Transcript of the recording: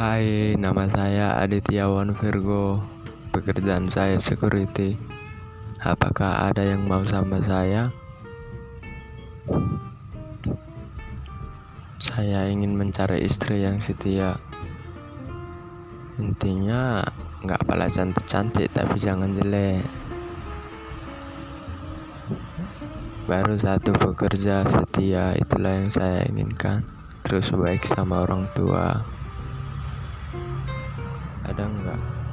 Hai, nama saya Adityawan Virgo. Pekerjaan saya security. Apakah ada yang mau sama saya? Saya ingin mencari istri yang setia. Intinya nggak pala cantik-cantik tapi jangan jelek. Baru satu pekerja setia itulah yang saya inginkan. Terus baik sama orang tua kadang nggak.